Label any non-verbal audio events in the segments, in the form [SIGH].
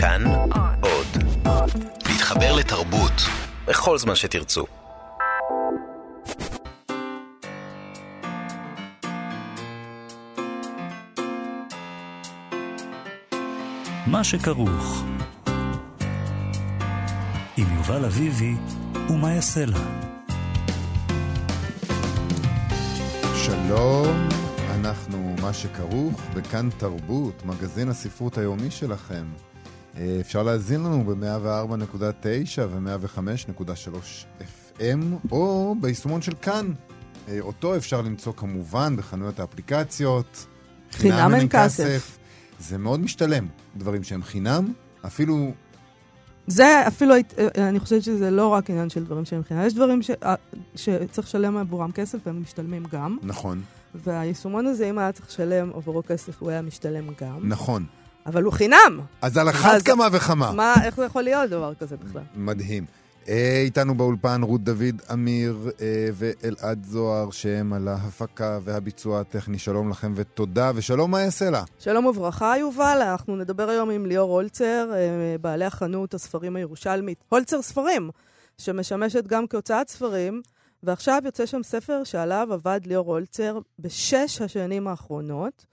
כאן עוד. להתחבר לתרבות בכל זמן שתרצו. מה שכרוך עם יובל אביבי ומה יעשה לה. שלום, אנחנו מה שכרוך בכאן תרבות, מגזין הספרות היומי שלכם. אה, אפשר להזין לנו ב-104.9 ו-105.3 FM, או ביישומון של כאן. אה, אותו אפשר למצוא כמובן בחנויות האפליקציות. חינם אין כסף. זה מאוד משתלם, דברים שהם חינם, אפילו זה אפילו, אה, אני חושבת שזה לא רק עניין של דברים שהם חינם, יש דברים ש- שצריך לשלם עבורם כסף והם משתלמים גם, נכון, והיישומון הזה, אם היה צריך לשלם עבורו כסף, הוא היה משתלם גם, נכון. אבל הוא חינם! אז על אחת אז- כמה וכמה. מה, איך זה יכול להיות דבר כזה בכלל? מדהים. אה, איתנו באולפן רות דוד אמיר אה, ואלעד זוהר, שהם על ההפקה והביצוע הטכני. שלום לכם ותודה, ושלום מה יעשה לה. שלום וברכה, יובל, אנחנו נדבר היום עם ליאור הולצר, אה, בעלי החנות הספרים הירושלמית, הולצר ספרים, שמשמשת גם כהוצאת ספרים, ועכשיו יוצא שם ספר שעליו עבד ליאור הולצר בשש השנים האחרונות.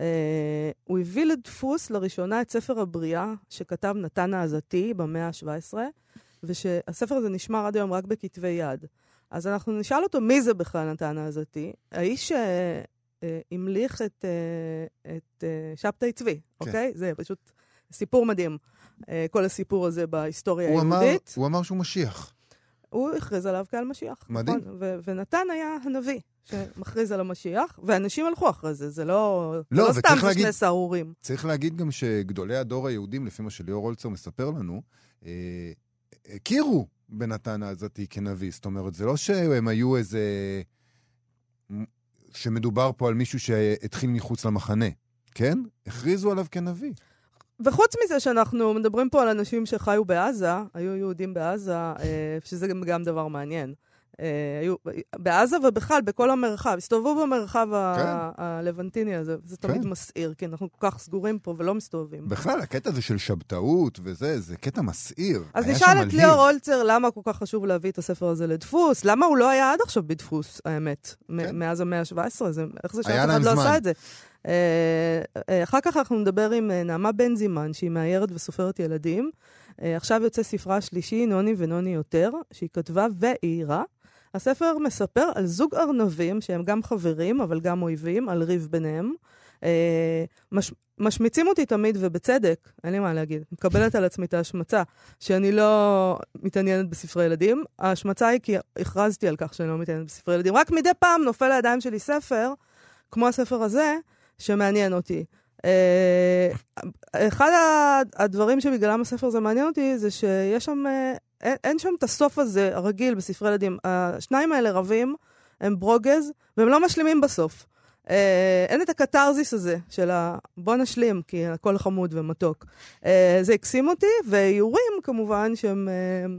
אה, הוא הביא לדפוס לראשונה את ספר הבריאה שכתב נתן האזתי במאה ה-17, ושהספר הזה נשמר עד היום רק בכתבי יד. אז אנחנו נשאל אותו מי זה בכלל נתן האזתי. האיש אה, אה, המליך את, אה, את אה, שבתאי צבי, כן. אוקיי? זה פשוט סיפור מדהים. אה, כל הסיפור הזה בהיסטוריה היהודית. הוא אמר שהוא משיח. הוא הכריז עליו כעל משיח. מדהים. נכון? ו- ונתן היה הנביא שמכריז על המשיח, ואנשים הלכו אחרי זה, זה לא, זה לא, לא סתם זה שני סהרורים. צריך להגיד גם שגדולי הדור היהודים, לפי מה שליאור הולצר מספר לנו, אה, הכירו בנתן העזתי כנביא. זאת אומרת, זה לא שהם היו איזה... שמדובר פה על מישהו שהתחיל מחוץ למחנה, כן? הכריזו עליו כנביא. וחוץ מזה שאנחנו מדברים פה על אנשים שחיו בעזה, היו יהודים בעזה, אה, שזה גם, דבר מעניין. אה, היו בעזה ובכלל, בכל המרחב, הסתובבו במרחב כן. הלבנטיני הזה, זה תמיד כן. מסעיר, כי אנחנו כל כך סגורים פה ולא מסתובבים. בכלל, הקטע הזה של שבתאות וזה, זה קטע מסעיר. אז נשאל את. ליאור הולצר למה כל כך חשוב להביא את הספר הזה לדפוס, למה הוא לא היה עד עכשיו בדפוס, האמת, כן. מאז המאה ה-17, זה- איך זה שאף אחד לא. עשה את זה. אה, אה, אחר כך אנחנו נדבר עם נעמה בנזימן, שהיא מאיירת וסופרת ילדים. עכשיו יוצא ספרה השלישי, נוני ונוני יותר, שהיא כתבה ואיירה. הספר מספר על זוג ארנבים שהם גם חברים, אבל גם אויבים, על ריב ביניהם. אה, מש, משמיצים אותי תמיד, ובצדק, אין לי מה להגיד. מקבלת על עצמי את ההשמצה, שאני לא מתעניינת בספרי ילדים. ההשמצה היא כי הכרזתי על כך שאני לא מתעניינת בספרי ילדים. רק מדי פעם נופל לידיים שלי ספר, כמו הספר הזה, שמעניין אותי. אה, אחד הדברים שבגללם הספר הזה מעניין אותי, זה שיש שם, אה, אין, אין שם את הסוף הזה, הרגיל בספרי ילדים. השניים האלה רבים, הם ברוגז, והם לא משלימים בסוף. אה, אין את הקתרזיס הזה של ה... בוא נשלים, כי הכל חמוד ומתוק. אה, זה הקסים אותי, ואיורים כמובן שהם... אה,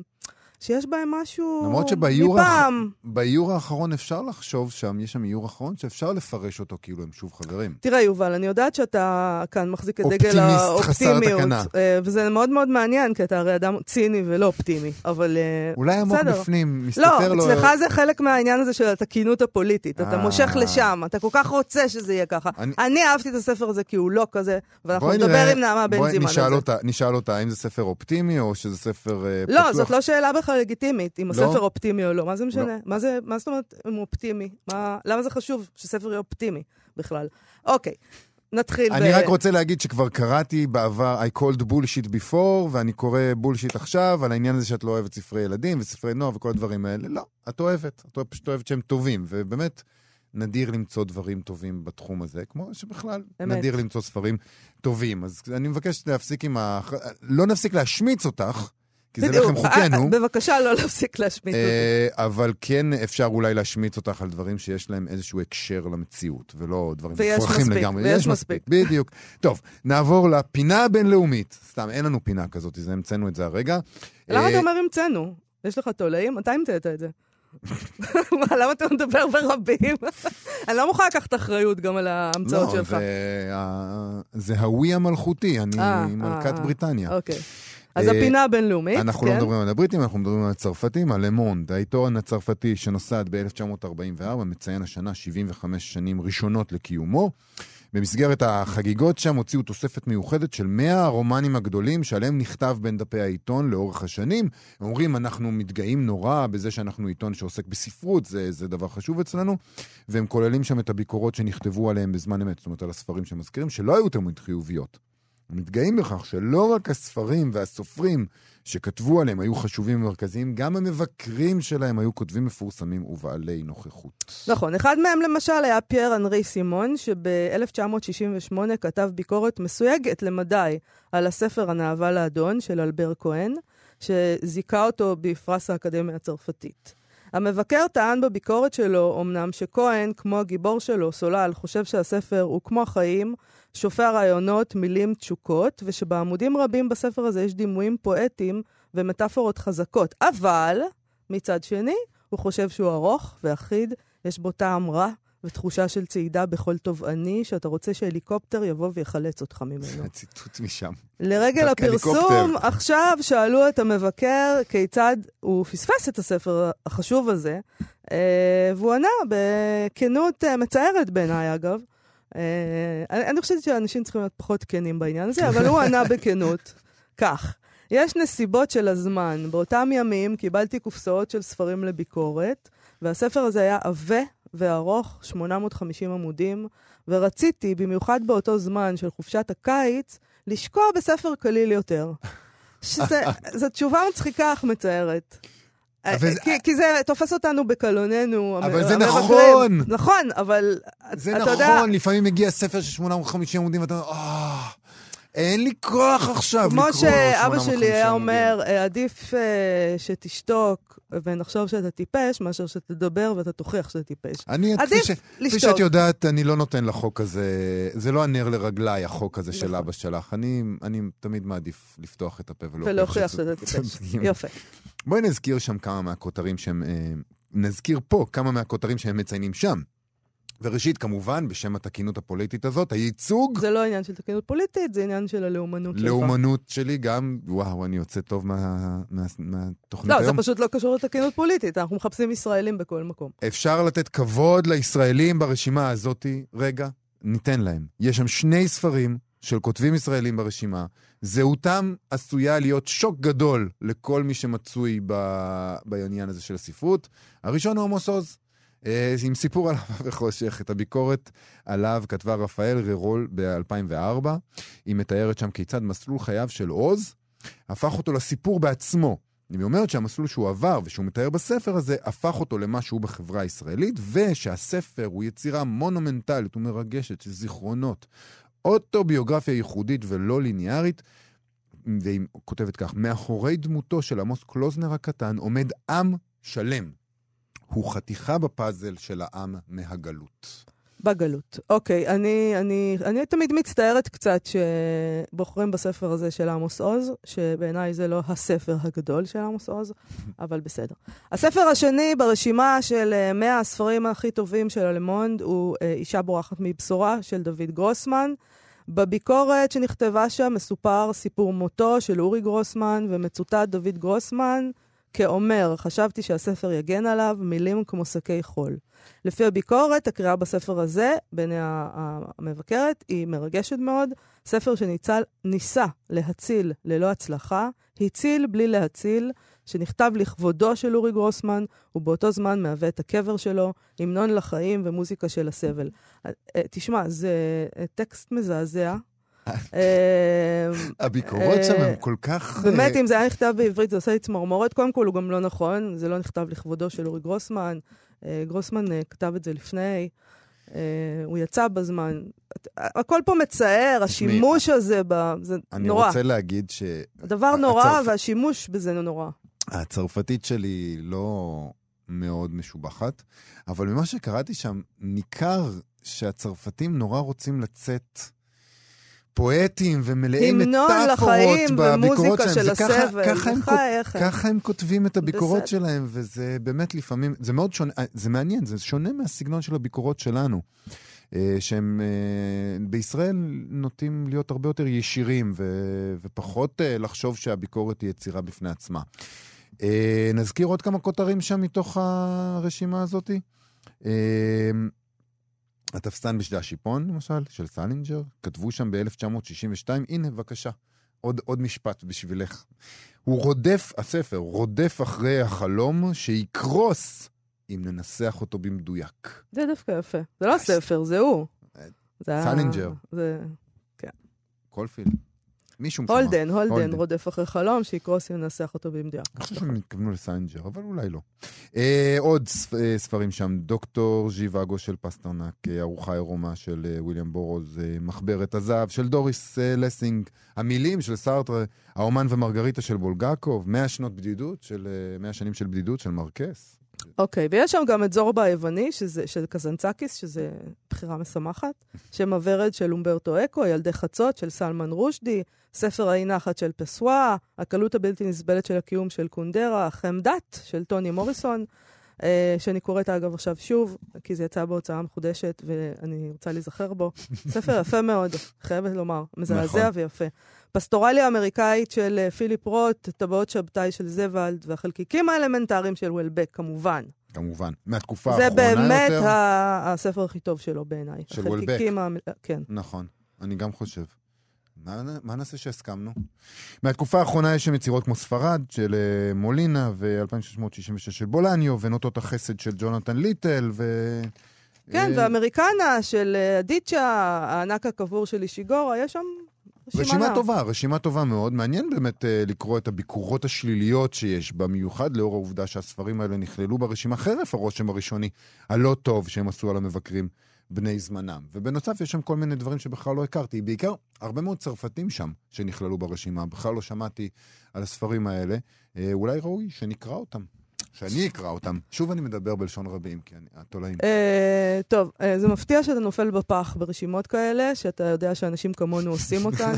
שיש בהם משהו למרות שבאיור האח- מפעם. באיור האחרון אפשר לחשוב שם, יש שם איור אחרון שאפשר לפרש אותו כאילו הם שוב חברים. תראה, יובל, אני יודעת שאתה כאן מחזיק את דגל אופטימיסט חסר האופטימיות. תקנה. אה, וזה מאוד מאוד מעניין, כי אתה הרי אדם ציני ולא אופטימי, אבל... אה, אולי עמוק בסדר. בפנים, מסתתר לא, לו... אצלך זה חלק מהעניין הזה של התקינות הפוליטית. אתה אה. מושך לשם, אתה כל כך רוצה שזה יהיה ככה. אני- אני אהבתי את הספר הזה כי הוא לא כזה, ואנחנו נדבר עם נעמה בן זימן על זה. נשאל אותה, האם זה ספר אופטימי או שזה ספר לא, פתוח? זאת לא שאלה בכלל לגיטימית, אם לא? הספר אופטימי או לא. מה זה משנה? לא. מה זה- מה זאת אומרת אם הוא אופטימי? מה- למה זה חשוב שספר יהיה אופטימי בכלל? אוקיי, נתחיל אני ב- רק רוצה להגיד שכבר קראתי בעבר I called bullshit before, ואני קורא bullshit עכשיו, על העניין הזה שאת לא אוהבת ספרי ילדים וספרי נוער וכל הדברים האלה. לא, את אוהבת. את פשוט אוהבת שהם טובים, ובאמת נדיר למצוא דברים טובים בתחום הזה, כמו שבכלל אמת. נדיר למצוא ספרים טובים. אז אני מבקש להפסיק עם ה... לא נפסיק להשמיץ אותך, כי זה. לחם חוקנו. אה, אה, בבקשה, לא להפסיק להשמיץ אותי. אה, אבל כן אפשר אולי להשמיץ אותך על דברים שיש להם איזשהו הקשר למציאות, ולא דברים מספיק, לגמרי. ויש יש מספיק, בדיוק. טוב, נעבור לפינה הבינלאומית. סתם, אין לנו פינה כזאת, זה המצאנו את זה הרגע. למה אה, אתה אומר המצאנו? יש לך תולעים? מתי המצאת את זה? [LAUGHS] מה, למה אתה מדבר ברבים? [LAUGHS] אני לא מוכנה לקחת אחריות גם על ההמצאות לא, שלך. זה ה- זה הווי המלכותי, אני אה, מלכת אה, בריטניה. אוקיי. אז אה, הפינה הבינלאומית, אנחנו לא כן? מדברים על הבריטים, אנחנו מדברים על הצרפתים, על למונד, העיתון הצרפתי שנוסד ב-1944, מציין השנה 75 שנים ראשונות לקיומו. במסגרת החגיגות שם הוציאו תוספת מיוחדת של 100 הרומנים הגדולים שעליהם נכתב בין דפי העיתון לאורך השנים. הם אומרים, אנחנו מתגאים נורא בזה שאנחנו עיתון שעוסק בספרות, זה, זה דבר חשוב אצלנו, והם כוללים שם את הביקורות שנכתבו עליהם בזמן אמת, זאת אומרת, על הספרים שמזכירים, שלא היו תמיד חיוביות. מתגאים בכך שלא רק הספרים והסופרים שכתבו עליהם היו חשובים ומרכזיים, גם המבקרים שלהם היו כותבים מפורסמים ובעלי נוכחות. נכון, אחד מהם למשל היה פייר אנרי סימון, שב-1968 כתב ביקורת מסויגת למדי על הספר הנאווה לאדון של אלבר כהן, שזיכה אותו בפרס האקדמיה הצרפתית. המבקר טען בביקורת שלו, אמנם שכהן, כמו הגיבור שלו, סולל, חושב שהספר הוא כמו החיים, שופע רעיונות, מילים תשוקות, ושבעמודים רבים בספר הזה יש דימויים פואטיים ומטאפורות חזקות. אבל, מצד שני, הוא חושב שהוא ארוך ואחיד, יש בו טעם רע ותחושה של צעידה בכל תובעני, שאתה רוצה שהליקופטר יבוא ויחלץ אותך ממנו. הציטוט משם. לרגל הפרסום, הליקופטר. עכשיו שאלו את המבקר כיצד הוא פספס את הספר החשוב הזה, אה, והוא ענה בכנות אה, מצערת בעיניי, אגב. אה, אני, אני חושבת שאנשים צריכים להיות פחות כנים בעניין הזה, אבל הוא ענה בכנות, כך: יש נסיבות של הזמן. באותם ימים קיבלתי קופסאות של ספרים לביקורת, והספר הזה היה עבה וארוך, 850 עמודים, ורציתי, במיוחד באותו זמן של חופשת הקיץ, לשקוע בספר קליל יותר. שזו [LAUGHS] תשובה מצחיקה אך מצערת. אבל- כי, כי זה תופס אותנו בקלוננו. אבל המ- זה. נכון. נכון, אבל זה אתה יודע, נכון, לפעמים מגיע ספר של 850 עמודים ואתה אומר, אה, אין לי כוח עכשיו לקרוא כמו שאבא 850 שלי היה עמודים." אומר, אה, עדיף אה, שתשתוק ונחשוב שאתה טיפש, מאשר שתדבר ואתה תוכיח שאתה טיפש. אני, כפי, עדיף ש... כפי לשתוק. שאת יודעת, אני לא נותן לחוק הזה, זה לא הנר לרגליי, החוק הזה של נכון. אבא שלך. אני, אני תמיד מעדיף לפתוח את הפה ולהוכיח ולהוכיח שאתה טיפש. יפה. [LAUGHS] בואי נזכיר שם כמה מהכותרים שהם... אה, נזכיר פה כמה מהכותרים שהם מציינים שם. וראשית, כמובן, בשם התקינות הפוליטית הזאת, הייצוג, זה לא עניין של תקינות פוליטית, זה עניין של הלאומנות שלך. לאומנות שלי גם, וואו, אני יוצא טוב מה, מה, מהתוכנית לא, זה היום. פשוט לא קשור לתקינות פוליטית, אנחנו מחפשים ישראלים בכל מקום. אפשר לתת כבוד לישראלים ברשימה הזאתי. רגע, ניתן להם. יש שם שני ספרים של כותבים ישראלים ברשימה. זהותם עשויה להיות שוק גדול לכל מי שמצוי ב... בעניין הזה של הספרות. הראשון הוא עמוס עוז. אה, עם סיפור על אהבה וחושך. את הביקורת עליו כתבה רפאל ררול ב-2004. היא מתארת שם כיצד מסלול חייו של עוז הפך אותו לסיפור בעצמו. היא אומרת שהמסלול שהוא עבר ושהוא מתאר בספר הזה, הפך אותו למשהו בחברה הישראלית, ושהספר הוא יצירה מונומנטלית ומרגשת של זיכרונות, אוטוביוגרפיה ייחודית ולא ליניארית. והיא כותבת כך, מאחורי דמותו של עמוס קלוזנר הקטן עומד עם שלם. הוא חתיכה בפאזל של העם מהגלות. בגלות. אוקיי, אני, אני, אני תמיד מצטערת קצת שבוחרים בספר הזה של עמוס עוז, שבעיניי זה לא הספר הגדול של עמוס עוז, [LAUGHS] אבל בסדר. הספר השני ברשימה של אה, 100 הספרים הכי טובים של הלמונד הוא אה, אישה בורחת מבשורה של דוד גרוסמן. בביקורת שנכתבה שם מסופר סיפור מותו של אורי גרוסמן, ומצוטט דוד גרוסמן כאומר, חשבתי שהספר יגן עליו, מילים כמו שקי חול. לפי הביקורת, הקריאה בספר הזה, בעיני המבקרת, היא מרגשת מאוד. ספר שניסה להציל ללא הצלחה, הציל בלי להציל, שנכתב לכבודו של אורי גרוסמן, ובאותו זמן מהווה את הקבר שלו, המנון לחיים ומוזיקה של הסבל. אה, אה, תשמע, זה אה, טקסט מזעזע. אה, הביקורות שם אה, הן כל כך... באמת, אה, אם זה היה נכתב בעברית, זה עושה לי צמרמורת. קודם כל, הוא גם לא נכון, זה לא נכתב לכבודו של אורי גרוסמן. אה, גרוסמן כתב את זה לפני, הוא יצא בזמן. הכל פה מצער, השימוש הזה. זה אני נורא. רוצה להגיד ש... הדבר נורא, והשימוש בזה נורא. הצרפתית שלי לא מאוד משובחת, אבל ממה שקראתי שם, ניכר שהצרפתים נורא רוצים לצאת פואטיים ומלאי מטאפורות לחיים בביקורות ומוזיקה שלהם. של ככה הם, בחייך. כות- ככה הם כותבים את הביקורות בסדר. שלהם, וזה באמת לפעמים, זה מאוד שונה, אה, זה מעניין, זה שונה מהסגנון של הביקורות שלנו. אה, שהם אה, בישראל נוטים להיות הרבה יותר ישירים ו- ופחות לחשוב שהביקורת היא יצירה בפני עצמה. נזכיר עוד כמה כותרים שם מתוך הרשימה הזאת. התפסן בשדה השיפון, למשל, של סלינג'ר, כתבו שם ב-1962, הנה, בבקשה, עוד, עוד משפט בשבילך. הוא רודף, הספר, רודף אחרי החלום שיקרוס אם ננסח אותו במדויק. זה דווקא יפה. זה לא הספר, זה הוא. אה, זה סלינג'ר. זה... קולפילד. מישהו משם. הולדן, הולדן. רודף אחרי חלום, שיקרוס אם ננסח אותו במדויק. אני חושב שהם התכוונו לסלינג'ר, אבל אולי לא. אה, עוד אה, ספרים שם, דוקטור ז'יוואגו של פסטרנק, אה, ארוחה עירומה של אה, ויליאם בורוז, מחברת הזהב של דוריס לסינג, המילים של סארטר, האומן ומרגריטה של בולגקוב, 100 שנות בדידות, של, אה, 100 שנים של בדידות של מרקס. אוקיי, ויש שם גם את זורבה היווני, שזה, של קזנצקיס, שזה בחירה משמחת, שם הוורד של אומברטו אקו, ילדי חצות של סלמן רושדי, ספר האי נחת של פסואה, הקלות הבלתי נסבלת של הקיום של קונדרה, חמדת של טוני מוריסון, אה, שאני קוראת אגב עכשיו שוב, כי זה יצא בהוצאה מחודשת ואני רוצה להיזכר בו. ספר יפה מאוד, חייבת לומר, מזעזע נכון. ויפה. פסטורליה אמריקאית של אה, פיליפ רוט, טבעות שבתאי של זוולד, והחלקיקים האלמנטריים של וולבק, כמובן. כמובן. מהתקופה זה האחרונה באמת יותר. ה- הספר הכי טוב שלו בעיניי. של וולבק. החלקיקים ה- כן. נכון, אני גם חושב. מה, מה נעשה שהסכמנו? מהתקופה האחרונה יש שם יצירות כמו ספרד של אה, מולינה ו-2666 של בולניו ונוטות החסד של ג'ונתן ליטל ו... כן, אה, ואמריקנה של אה, אדיצ'ה, הענק הקבור של אישיגורה, יש שם רשימה. נאה. טובה, רשימה טובה מאוד. מעניין באמת אה, לקרוא את הביקורות השליליות שיש, במיוחד לאור העובדה שהספרים האלה נכללו ברשימה חרף הרושם הראשוני הלא טוב שהם עשו על המבקרים בני זמנם. ובנוסף, יש שם כל מיני דברים שבכלל לא הכרתי. בעיקר, הרבה מאוד צרפתים שם שנכללו ברשימה. בכלל לא שמעתי על הספרים האלה. אה, אולי ראוי שנקרא אותם. שאני אקרא אותם. שוב אני מדבר בלשון רבים, כי אני, התולעים. אה, טוב, אה, זה מפתיע שאתה נופל בפח ברשימות כאלה, שאתה יודע שאנשים כמונו עושים אותן.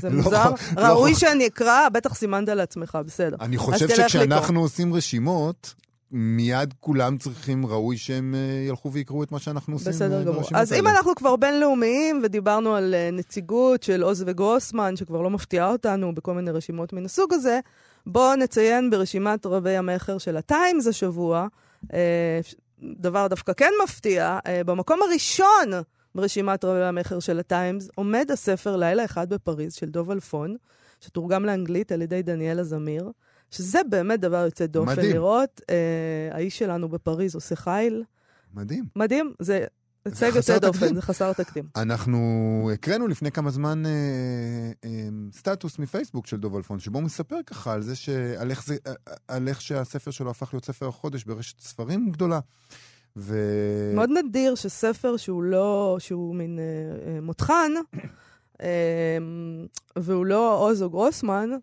זה [LAUGHS] לא מוזר. לא ראוי שאני אקרא, בטח סימנת לעצמך, בסדר. אני חושב שכשאנחנו עושים רשימות, מיד כולם צריכים, ראוי שהם אה, ילכו ויקראו את מה שאנחנו עושים בסדר אה, גמור. אז אם. אנחנו כבר בינלאומיים ודיברנו על אה, נציגות של עוז וגרוסמן, שכבר לא מפתיעה אותנו בכל מיני רשימות מן הסוג הזה, בואו נציין ברשימת רבי המכר של הטיימס השבוע, דבר דווקא כן מפתיע, במקום הראשון ברשימת רבי המכר של הטיימס עומד הספר לילה אחד בפריז של דוב אלפון, שתורגם לאנגלית על ידי דניאלה זמיר, שזה באמת דבר יוצא דופן מדהים. לראות. אה, האיש שלנו בפריז עושה חיל. מדהים. מדהים, זה הישג חסר יוצא דופן. זה חסר תקדים. אנחנו הקראנו לפני כמה זמן אה, אה, סטטוס מפייסבוק של דוב אלפון, שבו הוא מספר ככה על זה ש... על איך, זה, אה, על איך שהספר שלו הפך להיות ספר החודש ברשת ספרים גדולה. ו... מאוד נדיר שספר שהוא לא, שהוא מין אה, אה, מותחן, אה, והוא לא עוז או גרוסמן, אה,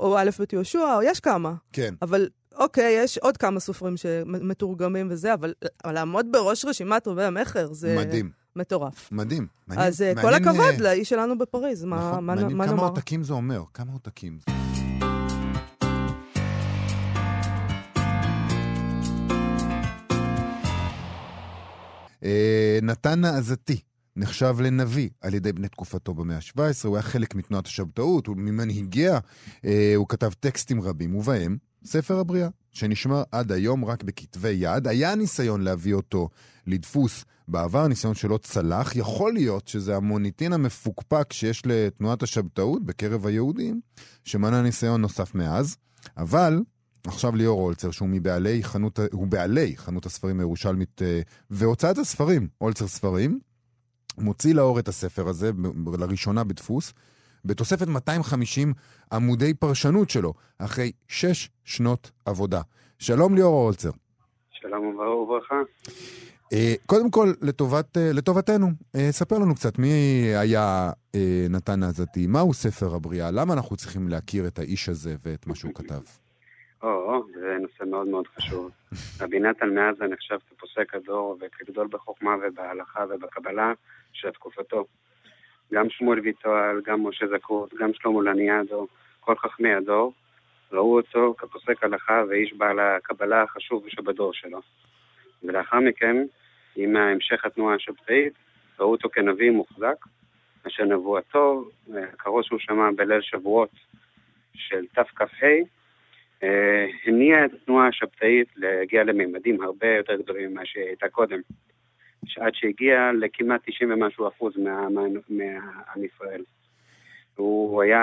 או א' ב' יהושע, או יש כמה, כן. אבל אוקיי, יש עוד כמה סופרים שמתורגמים וזה, אבל, אבל לעמוד בראש רשימת רבי המכר זה מדהים, מטורף. מדהים. מעניין- אז אה, כל מעניין, הכבוד אה, לאיש שלנו בפריז, מה, נכון, מה, מעניין מה כמה נאמר? עותקים זה אומר, כמה עותקים. אה, נתן נעזתי נחשב לנביא על ידי בני תקופתו במאה ה-17, הוא היה חלק מתנועת השבתאות, הוא ממנהיגיה, אה, הוא כתב טקסטים רבים, ובהם ספר הבריאה, שנשמר עד היום רק בכתבי יד. היה ניסיון להביא אותו לדפוס בעבר, ניסיון שלא צלח. יכול להיות שזה המוניטין המפוקפק שיש לתנועת השבתאות בקרב היהודים, שמנע ניסיון נוסף מאז. אבל עכשיו ליאור אולצר, שהוא מבעלי חנות, הוא בעלי חנות הספרים הירושלמית אה, והוצאת הספרים, אולצר ספרים, מוציא לאור את הספר הזה, לראשונה בדפוס, בתוספת 250 עמודי פרשנות שלו, אחרי שש שנות עבודה. שלום ליאור אולצר. שלום וברכה. אה, קודם כל, לטובת, אה, לטובתנו, אה, ספר לנו קצת מי היה נתן עזתי, מהו ספר הבריאה, למה אנחנו צריכים להכיר את האיש הזה ואת מה שהוא כתב. או, נושא מאוד מאוד חשוב. רבי נתן מעזה נחשב כפוסק הדור וכגדול בחוכמה ובהלכה ובקבלה של תקופתו. גם שמואל ויטואל, גם משה זקות, גם שלמה לניאדו, כל חכמי הדור, ראו אותו כפוסק הלכה ואיש בעל הקבלה החשוב שבדור שלו. ולאחר מכן, עם המשך התנועה השבתאית, ראו אותו כנביא מוחזק, אשר נבואתו, הקרוב שהוא שמע בליל שבועות של תכ"ה, הניע את התנועה השבתאית להגיע לממדים הרבה יותר גדולים ממה שהיא הייתה קודם. עד שהגיע לכמעט 90 ומשהו אחוז מעם ישראל. הוא היה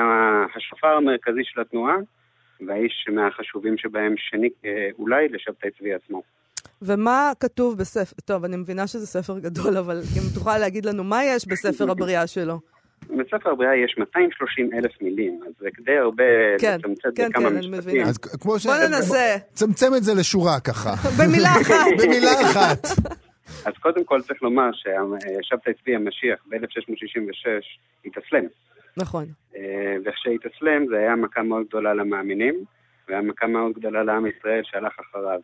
השופר המרכזי של התנועה, והאיש מהחשובים שבהם שני אה, אולי לשבתאי צבי עצמו. ומה כתוב בספר, טוב, אני מבינה שזה ספר גדול, אבל אם תוכל להגיד לנו מה יש בספר הבריאה שלו. בספר הבריאה יש 230 אלף מילים, אז זה כדי הרבה כן, לצמצם כן, בכמה כן, משפטים. אז כמו ש... בוא ננסה. צמצם את זה לשורה ככה. [LAUGHS] במילה אחת. [LAUGHS] במילה אחת. אז קודם כל צריך לומר ששבתאי צבי המשיח ב-1666 התאסלם. נכון. אה, וכשהתאסלם זה היה מכה מאוד גדולה למאמינים, והיה מכה מאוד גדולה לעם ישראל שהלך אחריו.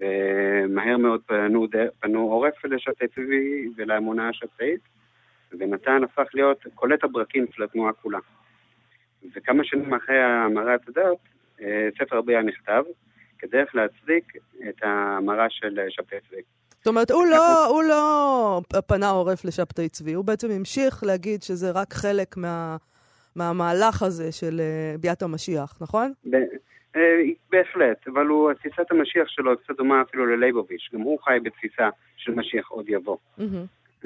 ומהר מאוד פנו, פנו עורף לשבתאי צבי ולאמונה השבתאית, ונתן הפך להיות קולט הברקים של התנועה כולה. וכמה שנים אחרי המרת הדת, אה, ספר הבריאה נכתב, כדרך להצדיק את ההמרה של שבתאי צבי. זאת אומרת, הוא לא, הוא לא פנה עורף לשבתאי צבי, הוא בעצם המשיך להגיד שזה רק חלק מה, מהמהלך הזה של אה, ביאת המשיח, נכון? אה, בהחלט, אבל הוא, תפיסת המשיח שלו קצת דומה אפילו ללייבוביץ', גם הוא חי בתפיסה של משיח עוד יבוא. Mm-hmm.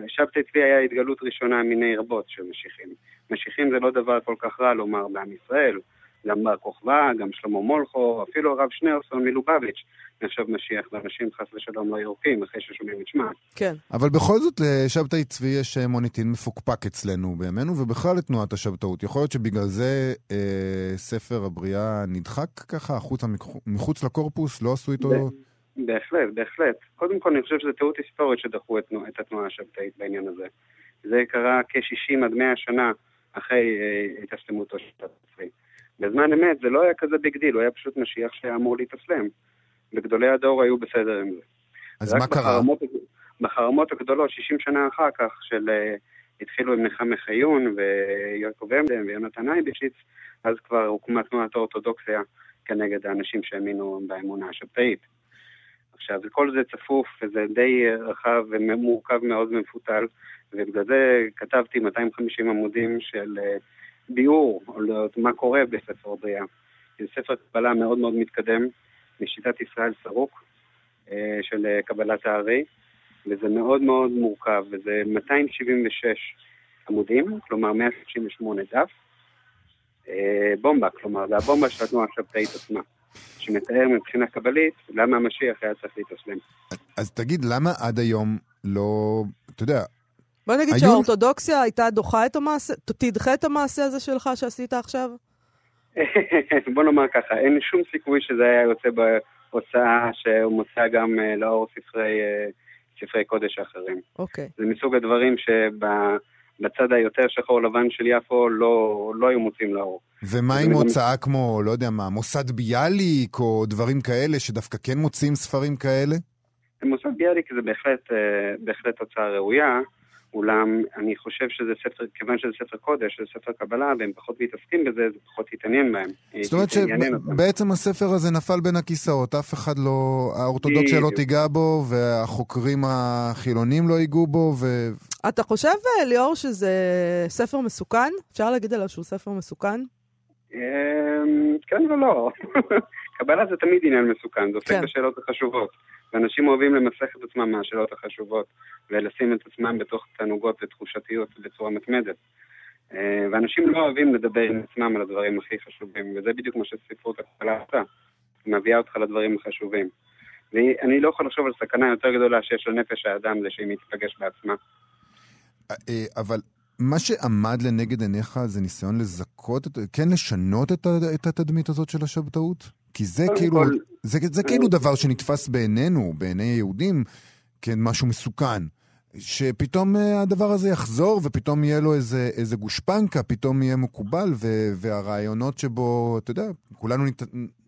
שבתאי צבי היה התגלות ראשונה מיני רבות של משיחים. משיחים זה לא דבר כל כך רע לומר בעם ישראל. גם בר כוכבא, גם שלמה מולכו, אפילו הרב שניאורסון מלובביץ' נחשב משיח, ואנשים חס ושלום לא ירוקים אחרי ששומעים את שמם. כן. אבל בכל זאת לשבתאי צבי יש אה, מוניטין מפוקפק אצלנו בימינו, ובכלל לתנועת השבתאות. יכול להיות שבגלל זה אה, ספר הבריאה נדחק ככה, החוצה, מחוץ לקורפוס, לא עשו איתו... בהחלט, בהחלט. קודם כל אני חושב שזו טעות היסטורית שדחו את, את התנועה השבתאית בעניין הזה. זה קרה כ-60 עד 100 שנה אחרי אה, התאסלמותו של הצבי. בזמן אמת זה לא היה כזה big deal, הוא היה פשוט משיח שהיה אמור להתאסלם. וגדולי הדור היו בסדר עם זה. אז מה קרה? בחרמות, בחרמות הגדולות, 60 שנה אחר כך, של... אה, התחילו עם נחמיה חיון ויעקב עמדן ויונתן אייבשיץ, אז כבר הוקמה תנועת האורתודוקסיה כנגד האנשים שהאמינו באמונה השבתאית. עכשיו, כל זה צפוף וזה די רחב ומורכב מאוד ומפותל, ובגלל זה כתבתי 250 עמודים של uh, ביאור מה קורה בספר בריאה. זה ספר קבלה מאוד מאוד מתקדם, משיטת ישראל סרוק, אה, של אה, קבלת הארי, וזה מאוד מאוד מורכב, וזה 276 עמודים, כלומר 168 דף. אה, בומבה, כלומר, זה הבומבה של התנועה השבתאית עצמה, שמתאר מבחינה קבלית למה המשיח היה צריך להתאסלם. אז תגיד, למה עד היום לא, אתה יודע, בוא נגיד היו... שהאורתודוקסיה הייתה דוחה את המעשה, תדחה את המעשה הזה שלך שעשית עכשיו? [LAUGHS] בוא נאמר ככה, אין שום סיכוי שזה היה יוצא בהוצאה שהוא מוצא גם uh, לאור ספרי, uh, ספרי קודש אחרים. אוקיי. זה מסוג הדברים שבצד היותר שחור לבן של יפו לא, לא היו מוצאים לאור. ומה עם הוצאה כמו, לא יודע מה, מוסד ביאליק או דברים כאלה שדווקא כן מוצאים ספרים כאלה? מוסד ביאליק זה בהחלט, uh, בהחלט הוצאה ראויה. אולם אני חושב שזה ספר, כיוון שזה ספר קודש, זה ספר קבלה, והם פחות מתעסקים בזה, זה פחות יתעניין בהם. זאת אומרת שבעצם הספר הזה נפל בין הכיסאות, אף אחד לא, האורתודוקסיה לא תיגע בו, והחוקרים החילונים לא ייגעו בו, ו... אתה חושב, ליאור, שזה ספר מסוכן? אפשר להגיד עליו שהוא ספר מסוכן? אמ, כן ולא. [LAUGHS] קבלה זה תמיד עניין מסוכן, זה עוסק כן. בשאלות החשובות. ואנשים אוהבים למסך את עצמם מהשאלות החשובות, ולשים את עצמם בתוך תענוגות ותחושתיות בצורה מתמדת. אה, ואנשים לא אוהבים לדבר עם עצמם על הדברים הכי חשובים, וזה בדיוק מה שספרות הקבלה עושה, היא מביאה אותך לדברים החשובים. ואני לא יכול לחשוב על סכנה יותר גדולה שיש לנפש האדם זה שהיא מתפגש בעצמה. אה, אבל מה שעמד לנגד עיניך זה ניסיון לזכות, כן לשנות את התדמית הזאת של השבתאות? כי זה כאילו, כל... זה, זה כאילו דבר שנתפס בעינינו, בעיני היהודים, כמשהו מסוכן. שפתאום אה, הדבר הזה יחזור, ופתאום יהיה לו איזה, איזה גושפנקה, פתאום יהיה מקובל, ו, והרעיונות שבו, אתה יודע, כולנו נת,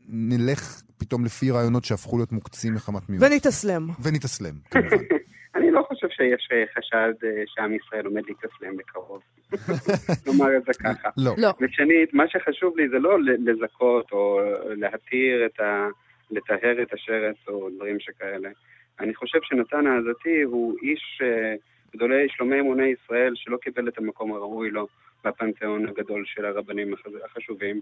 נלך פתאום לפי רעיונות שהפכו להיות מוקצים מחמת מיעוט. ונתאסלם. ונתאסלם, כמובן. [LAUGHS] אני לא חושב ש... שיש אה, חשד אה, שעם ישראל עומד להתאסלם בקרוב. [LAUGHS] נאמר את זה ככה. לא. לא. ושנית, מה שחשוב לי זה לא לזכות או להתיר את ה... לטהר את השרץ או דברים שכאלה. אני חושב שנתן העזתי הוא איש אה, גדולי שלומי אמוני ישראל שלא קיבל את המקום הראוי לו בפנתיאון הגדול של הרבנים הח- החשובים.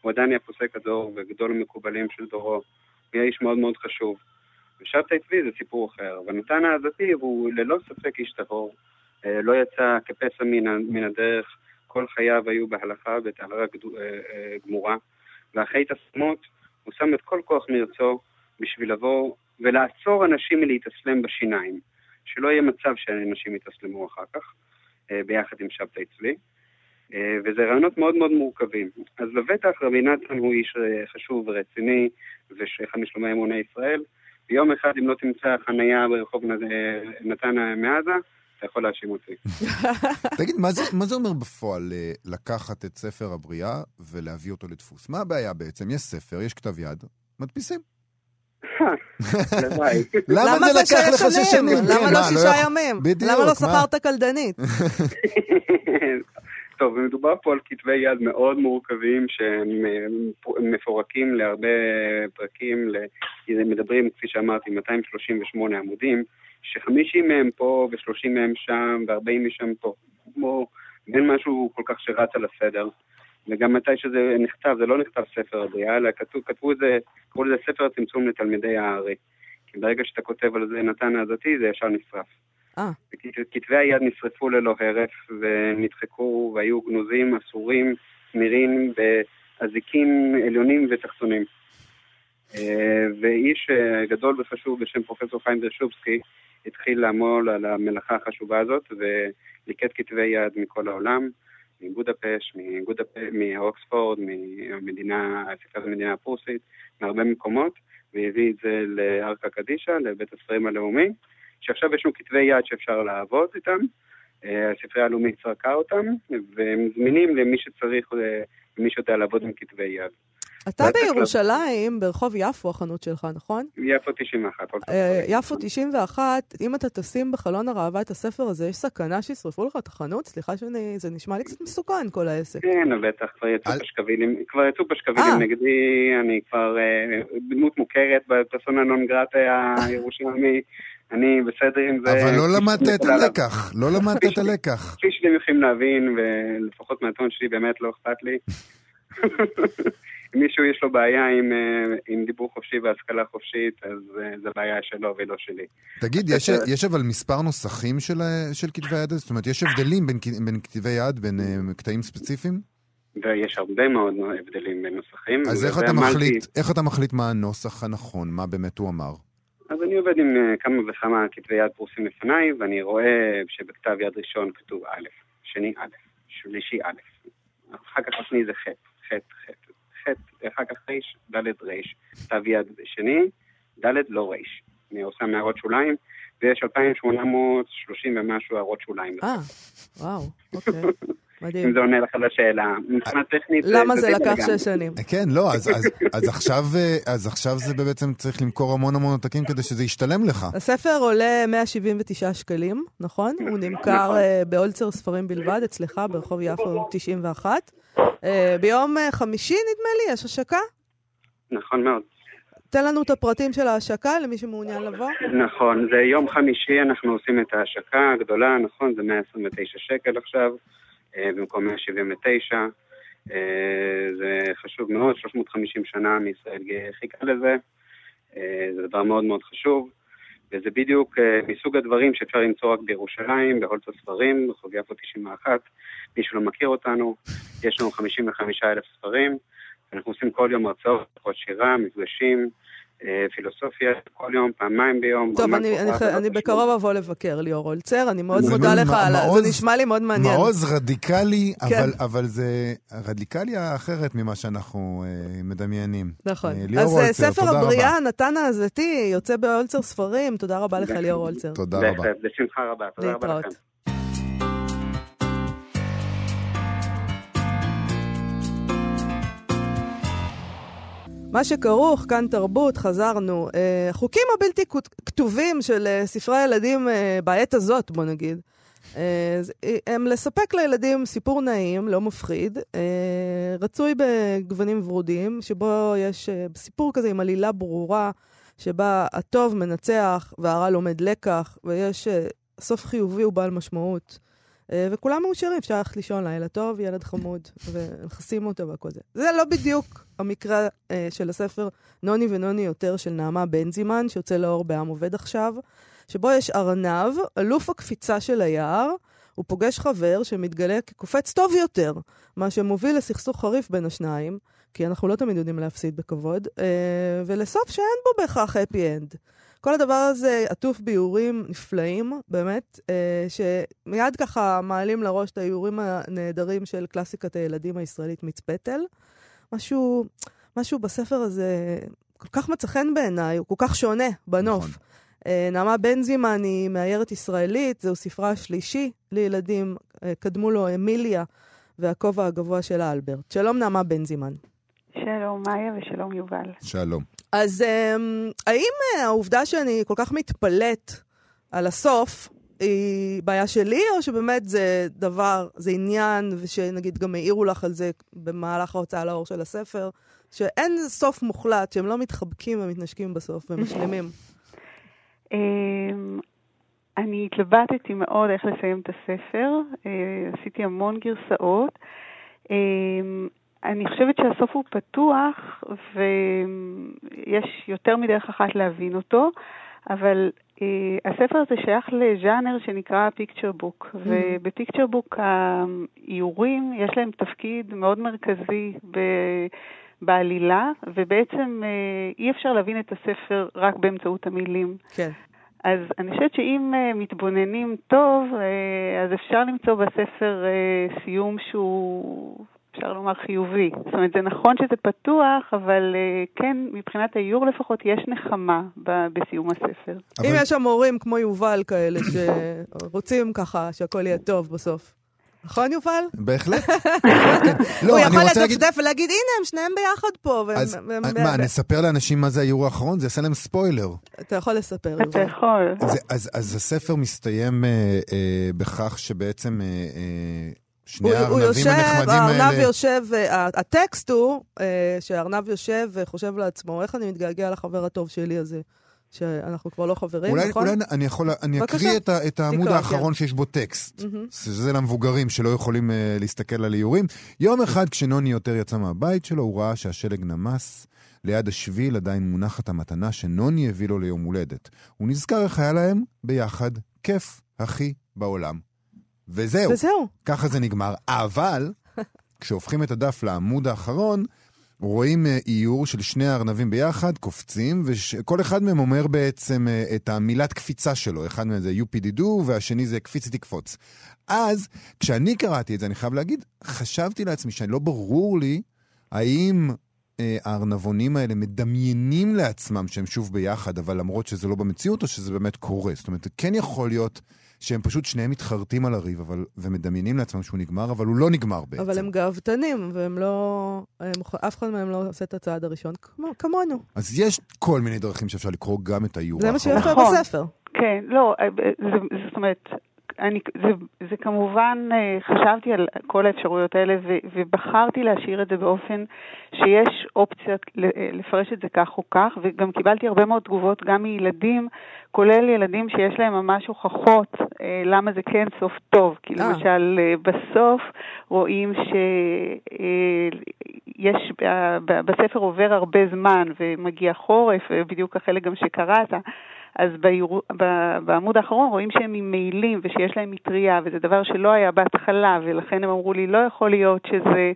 הוא עדיין היה פוסק הדור וגדול המקובלים של דורו. הוא היה איש מאוד מאוד חשוב. ושבתאי צבי זה סיפור אחר, אבל נתן העזתי הוא ללא ספק איש טהור. אה, לא יצא כפסע מן, הדרך, כל חייו היו בהלכה בטהרה גדו- אה, אה, גמורה, ואחרי התעצמות הוא שם את כל כוח מרצו בשביל לבוא ולעצור אנשים מלהתאסלם בשיניים. שלא יהיה מצב שאנשים יתאסלמו אחר כך, ביחד עם שבתאי צבי. וזה רעיונות מאוד מאוד מורכבים. אז לבטח רבי נתן הוא איש חשוב ורציני, ואחד משלומי אמוני ישראל. ויום אחד, אם לא תמצא חנייה ברחוב אה, נתן מעזה, אתה יכול להאשים אותי. [LAUGHS] תגיד, מה זה, מה זה אומר בפועל אה, לקחת את ספר הבריאה ולהביא אותו לדפוס? מה הבעיה בעצם? יש ספר, יש כתב יד, מדפיסים. הלוואי. [LAUGHS] למה זה לקח לך שש שנים? למה כן, לא מה, שישה יכול- ימים? למה לא? שכרת קלדנית? [LAUGHS] טוב, מדובר פה על כתבי יד מאוד מורכבים שהם אה, להרבה פרקים, מדברים, כפי שאמרתי, 238 עמודים, ש-50 מהם פה ו-30 מהם שם ו-40 משם פה. כמו, אין משהו כל כך שרץ על הסדר. וגם מתי שזה נכתב, זה לא נכתב ספר הבריאה, אלא כתוב, כתבו את זה, קראו לזה ספר הצמצום לתלמידי הארי. כי ברגע שאתה כותב על זה נתן העזתי, זה ישר נשרף. אה. כתבי היד נשרפו ללא הרף ונדחקו והיו גנוזים, אסורים, סמירים באזיקים עליונים ותחתונים. אה, ואיש אה, גדול וחשוב בשם פרופסור חיים דרשובסקי התחיל לעמול על המלאכה החשובה הזאת וליקט כתבי יד מכל העולם, מבודפשט, מבודפ- מאוקספורד, מהמדינה, ספריית המדינה הפרוסית, מהרבה מקומות, והביא את זה לארקה קדישא, לבית הספרים הלאומי, שעכשיו יש לנו כתבי יד שאפשר לעבוד איתם, אה, הספרייה הלאומית צרכה אותם, והם זמינים למי שצריך, אה, למי שיודע לעבוד עם כתבי יד. אתה בירושלים, ברחוב יפו החנות שלך, נכון? יפו 91. עוד פעם. אה, יפו 91, אם אתה תשים בחלון הראווה את הספר הזה, יש סכנה שישרפו לך את החנות? סליחה שאני... זה נשמע לי קצת מסוכן, כל העסק. כן, בטח, כבר יצאו פשקווילים, כבר יצאו. פשקווילים נגדי, אני כבר דמות מוכרת בפרסונה נון גרטה הירושלמי, אני בסדר עם זה. אבל לא למדת את. הלקח, לא למדת את הלקח. כפי שאתם יכולים להבין, ולפחות מהטון שלי באמת לא אכפת לי. [LAUGHS] אם מישהו יש לו בעיה עם, אה, עם דיבור חופשי והשכלה חופשית, אז אה, זו בעיה שלו ולא שלי. תגיד, יש, יש אבל מספר נוסחים של, של כתבי היד? זאת אומרת, יש הבדלים בין, בין כתבי יד, בין uh, קטעים ספציפיים? ויש הרבה מאוד הבדלים בין נוסחים. אז איך אתה, מחליט, איך אתה מחליט מה הנוסח הנכון, מה באמת הוא אמר? אני עובד עם אה, כמה וכמה כתבי יד פרוסים לפניי, ואני רואה שבכתב יד ראשון כתוב א', שני א', שלישי א', אחר כך השני זה ח', ח', ח', ח', אחר כך ר', ד', ר', כתב יד שני, ד', לא ר'. אני עושה מערות שוליים, ויש 2,830 ומשהו הערות שוליים. אה, וואו, אוקיי. [LAUGHS] אם מדהים. זה עונה לך לשאלה. מבחינה טכנית... למה זה לקח. שש שנים? כן, לא, אז, אז, אז, עכשיו, אה, אז עכשיו זה בעצם צריך למכור המון המון עותקים כדי שזה ישתלם לך. הספר עולה 179 שקלים, נכון? הוא נמכר נכון. אה, באולצר ספרים בלבד, אצלך, ברחוב יפו 91. אה, ביום אה, חמישי, נדמה לי, יש השקה? נכון מאוד. תן לנו את הפרטים של ההשקה למי שמעוניין לבוא. נכון, זה יום חמישי, אנחנו עושים את ההשקה הגדולה, נכון, זה 129 שקל עכשיו, אה, במקום 179. אה, זה חשוב מאוד, 350 שנה מישראל חיכה לזה, אה, זה דבר מאוד מאוד חשוב, וזה בדיוק אה, מסוג הדברים שאפשר למצוא רק בירושלים, בהולט הספרים, ברחוב יפו 91, מי שלא מכיר אותנו, יש לנו 55 אלף ספרים, אנחנו עושים כל יום הרצאות, שירה, מפגשים, אה, פילוסופיה, כל יום, פעמיים ביום. טוב, אני, אני, אני בקרוב אבוא לבקר, ליאור הולצר, אני מאוד מודה לך על ה... מעוז- זה נשמע לי מאוד מעניין. מעוז רדיקלי, כן. אבל, אבל זה רדיקליה אחרת ממה שאנחנו אה, מדמיינים. נכון. אה, ליאור אז אה, הולצר, ספר הבריאה, רבה. נתן העזתי, יוצא באולצר ספרים. תודה רבה לך, ליאור הולצר. תודה רבה. בשמחה רבה. תודה רבה לכם. מה שכרוך, כאן תרבות, חזרנו. אה, חוקים הבלתי כתובים של אה, ספרי הילדים אה, בעת הזאת, בוא נגיד. אה, הם לספק לילדים סיפור נעים, לא מפחיד, אה, רצוי בגוונים ורודים, שבו יש אה, סיפור כזה עם עלילה ברורה, שבה הטוב מנצח והרע לומד לקח, ויש סוף חיובי ובעל משמעות. וכולם מאושרים, אפשר ללכת לישון לילה טוב, ילד חמוד, ומכסים אותו והכל זה. זה לא בדיוק המקרה של הספר נוני ונוני יותר של נעמה בנזימן, שיוצא לאור בעם עובד עכשיו. שבו יש ארנב, אלוף הקפיצה של היער, הוא פוגש חבר שמתגלה כקופץ טוב יותר, מה שמוביל לסכסוך חריף בין השניים, כי אנחנו לא תמיד יודעים להפסיד בכבוד, אה, ולסוף שאין בו בהכרח happy end. כל הדבר הזה עטוף באיורים נפלאים, באמת, אה, שמיד ככה מעלים לראש את האיורים הנהדרים של קלאסיקת הילדים הישראלית מיץ פטל. משהו, משהו בספר הזה כל כך מצא חן בעיניי, הוא כל כך שונה בנוף. נכון. אה, נעמה בנזימן היא מאיירת ישראלית, זהו ספרה השלישי לילדים, אה, קדמו לו אמיליה והכובע הגבוה של האלברט. שלום נעמה בנזימן. שלום מאיה ושלום יובל. שלום. אז אמ, האם אה, העובדה שאני כל כך מתפלאת על הסוף, היא בעיה שלי, או שבאמת זה דבר, זה עניין, ושנגיד גם העירו לך על זה במהלך ההוצאה לאור של הספר, שאין סוף מוחלט, שהם לא מתחבקים ומתנשקים בסוף ומשלימים. [LAUGHS] אמ, אני התלבטתי מאוד איך לסיים את הספר, אה, עשיתי המון גרסאות. אני חושבת שהסוף הוא פתוח ויש יותר מדרך אחת להבין אותו, אבל uh, הספר הזה שייך לז'אנר שנקרא פיקצ'ר בוק, mm-hmm. ובפיקצ'ר בוק האיורים יש להם תפקיד מאוד מרכזי ב... בעלילה, ובעצם אה, אי אפשר להבין את הספר רק באמצעות המילים. כן. אז אני חושבת שאם uh, מתבוננים טוב, uh, אז אפשר למצוא בספר uh, סיום שהוא, אפשר לומר, חיובי. זאת אומרת, זה נכון שזה פתוח, אבל uh, כן, מבחינת האיור לפחות, יש נחמה ב- בסיום הספר. אבל... אם יש שם הורים כמו יובל כאלה, שרוצים ככה שהכל יהיה טוב בסוף. נכון, יובל? בהחלט. [LAUGHS] לא, הוא יכול לדפדף ולהגיד, הנה, הם שניהם ביחד פה. אז מה, נספר לאנשים מה זה האיור האחרון? זה יעשה להם ספוילר. אתה יכול לספר, אתה יכול. אז הספר מסתיים אה, אה, בכך שבעצם... אה, שני הארנבים הנחמדים האלה... הארנב יושב, הטקסט הוא שהארנב יושב וחושב לעצמו, איך אני מתגעגע לחבר הטוב שלי הזה. שאנחנו כבר לא חברים, אולי, נכון? אולי אני יכול, אני אקריא את, את העמוד תקרא, האחרון כן. שיש בו טקסט. Mm-hmm. שזה למבוגרים שלא יכולים uh, להסתכל על איורים. יום אחד כשנוני יותר יצא מהבית שלו, הוא ראה שהשלג נמס. ליד השביל עדיין מונחת המתנה שנוני הביא לו ליום הולדת. הוא נזכר איך היה להם ביחד כיף הכי בעולם. וזהו. וזהו. ככה זה נגמר. אבל, [LAUGHS] כשהופכים את הדף לעמוד האחרון, רואים אה, איור של שני הארנבים ביחד, קופצים, וכל אחד מהם אומר בעצם אה, את המילת קפיצה שלו. אחד מהם זה יופידידו, והשני זה קפיץ תקפוץ. אז, כשאני קראתי את זה, אני חייב להגיד, חשבתי לעצמי שלא ברור לי האם אה, הארנבונים האלה מדמיינים לעצמם שהם שוב ביחד, אבל למרות שזה לא במציאות, או שזה באמת קורה. זאת אומרת, כן יכול להיות שהם פשוט שניהם מתחרטים על הריב אבל, ומדמיינים לעצמם שהוא נגמר, אבל הוא לא נגמר בעצם. אבל הם גאוותנים, והם לא... הם, אף אחד מהם לא עושה את הצעד הראשון, כמו, כמונו. אז יש כל מיני דרכים שאפשר לקרוא גם את האיור האחרון. זה מה שיפה נכון. בספר. כן, לא, אה, זה, זאת אומרת, אני, זה, זה כמובן, אה, חשבתי על כל האפשרויות האלה ו, ובחרתי להשאיר את זה באופן שיש אופציה אה, לפרש את זה כך או כך, וגם קיבלתי הרבה מאוד תגובות גם מילדים, כולל ילדים שיש להם ממש הוכחות אה, למה זה כן סוף טוב. כי למשל, בסוף רואים שיש, בספר עובר הרבה זמן ומגיע חורף, בדיוק החלק גם שקראת. אז באיר... בעמוד האחרון רואים שהם עם מעילים ושיש להם מטריה, וזה דבר שלא היה בהתחלה, ולכן הם אמרו לי, לא יכול להיות שזה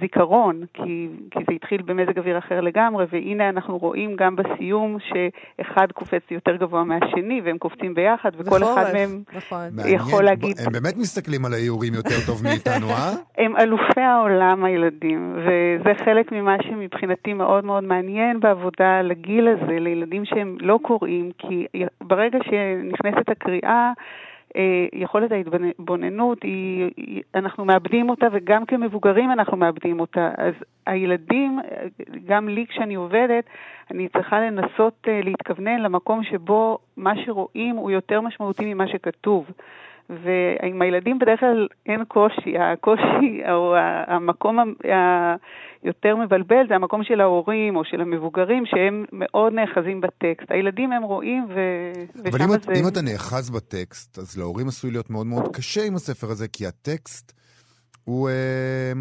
זיכרון, כי, כי זה התחיל במזג אוויר אחר לגמרי, והנה אנחנו רואים גם בסיום שאחד קופץ יותר גבוה מהשני, והם קופצים ביחד, וכל אחד מהם נכון. יכול להגיד... הם באמת מסתכלים על האיורים יותר טוב מאיתנו, אה? [LAUGHS] הם אלופי העולם, הילדים, וזה חלק ממה שמבחינתי מאוד מאוד מעניין בעבודה לגיל הזה, לילדים שהם לא קוראים, כי ברגע שנכנסת הקריאה, אה, יכולת ההתבוננות, היא, אנחנו מאבדים אותה וגם כמבוגרים אנחנו מאבדים אותה. אז הילדים, גם לי כשאני עובדת, אני צריכה לנסות אה, להתכוונן למקום שבו מה שרואים הוא יותר משמעותי ממה שכתוב. ועם הילדים בדרך כלל אין קושי, הקושי או המקום היותר מבלבל זה המקום של ההורים או של המבוגרים שהם מאוד נאחזים בטקסט. הילדים הם רואים ו... אבל אם, זה... אם אתה נאחז בטקסט, אז להורים עשוי להיות מאוד מאוד קשה עם הספר הזה, כי הטקסט הוא... אה,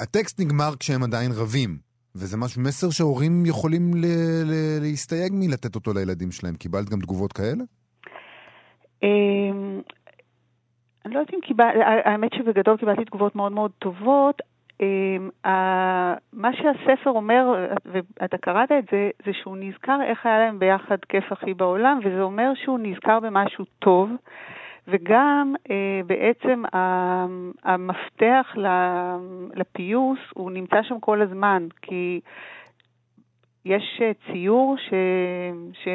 הטקסט נגמר כשהם עדיין רבים. וזה משהו, מסר שהורים יכולים ל- ל- להסתייג מלתת אותו לילדים שלהם. קיבלת גם תגובות כאלה? אני לא יודעת אם קיבלתי, האמת שבגדול קיבלתי תגובות מאוד מאוד טובות. אמ, מה שהספר אומר, ואתה קראת את זה, זה שהוא נזכר איך היה להם ביחד כיף הכי בעולם, וזה אומר שהוא נזכר במשהו טוב, וגם אה, בעצם המפתח לפיוס הוא נמצא שם כל הזמן, כי יש אה, ציור ש... ש...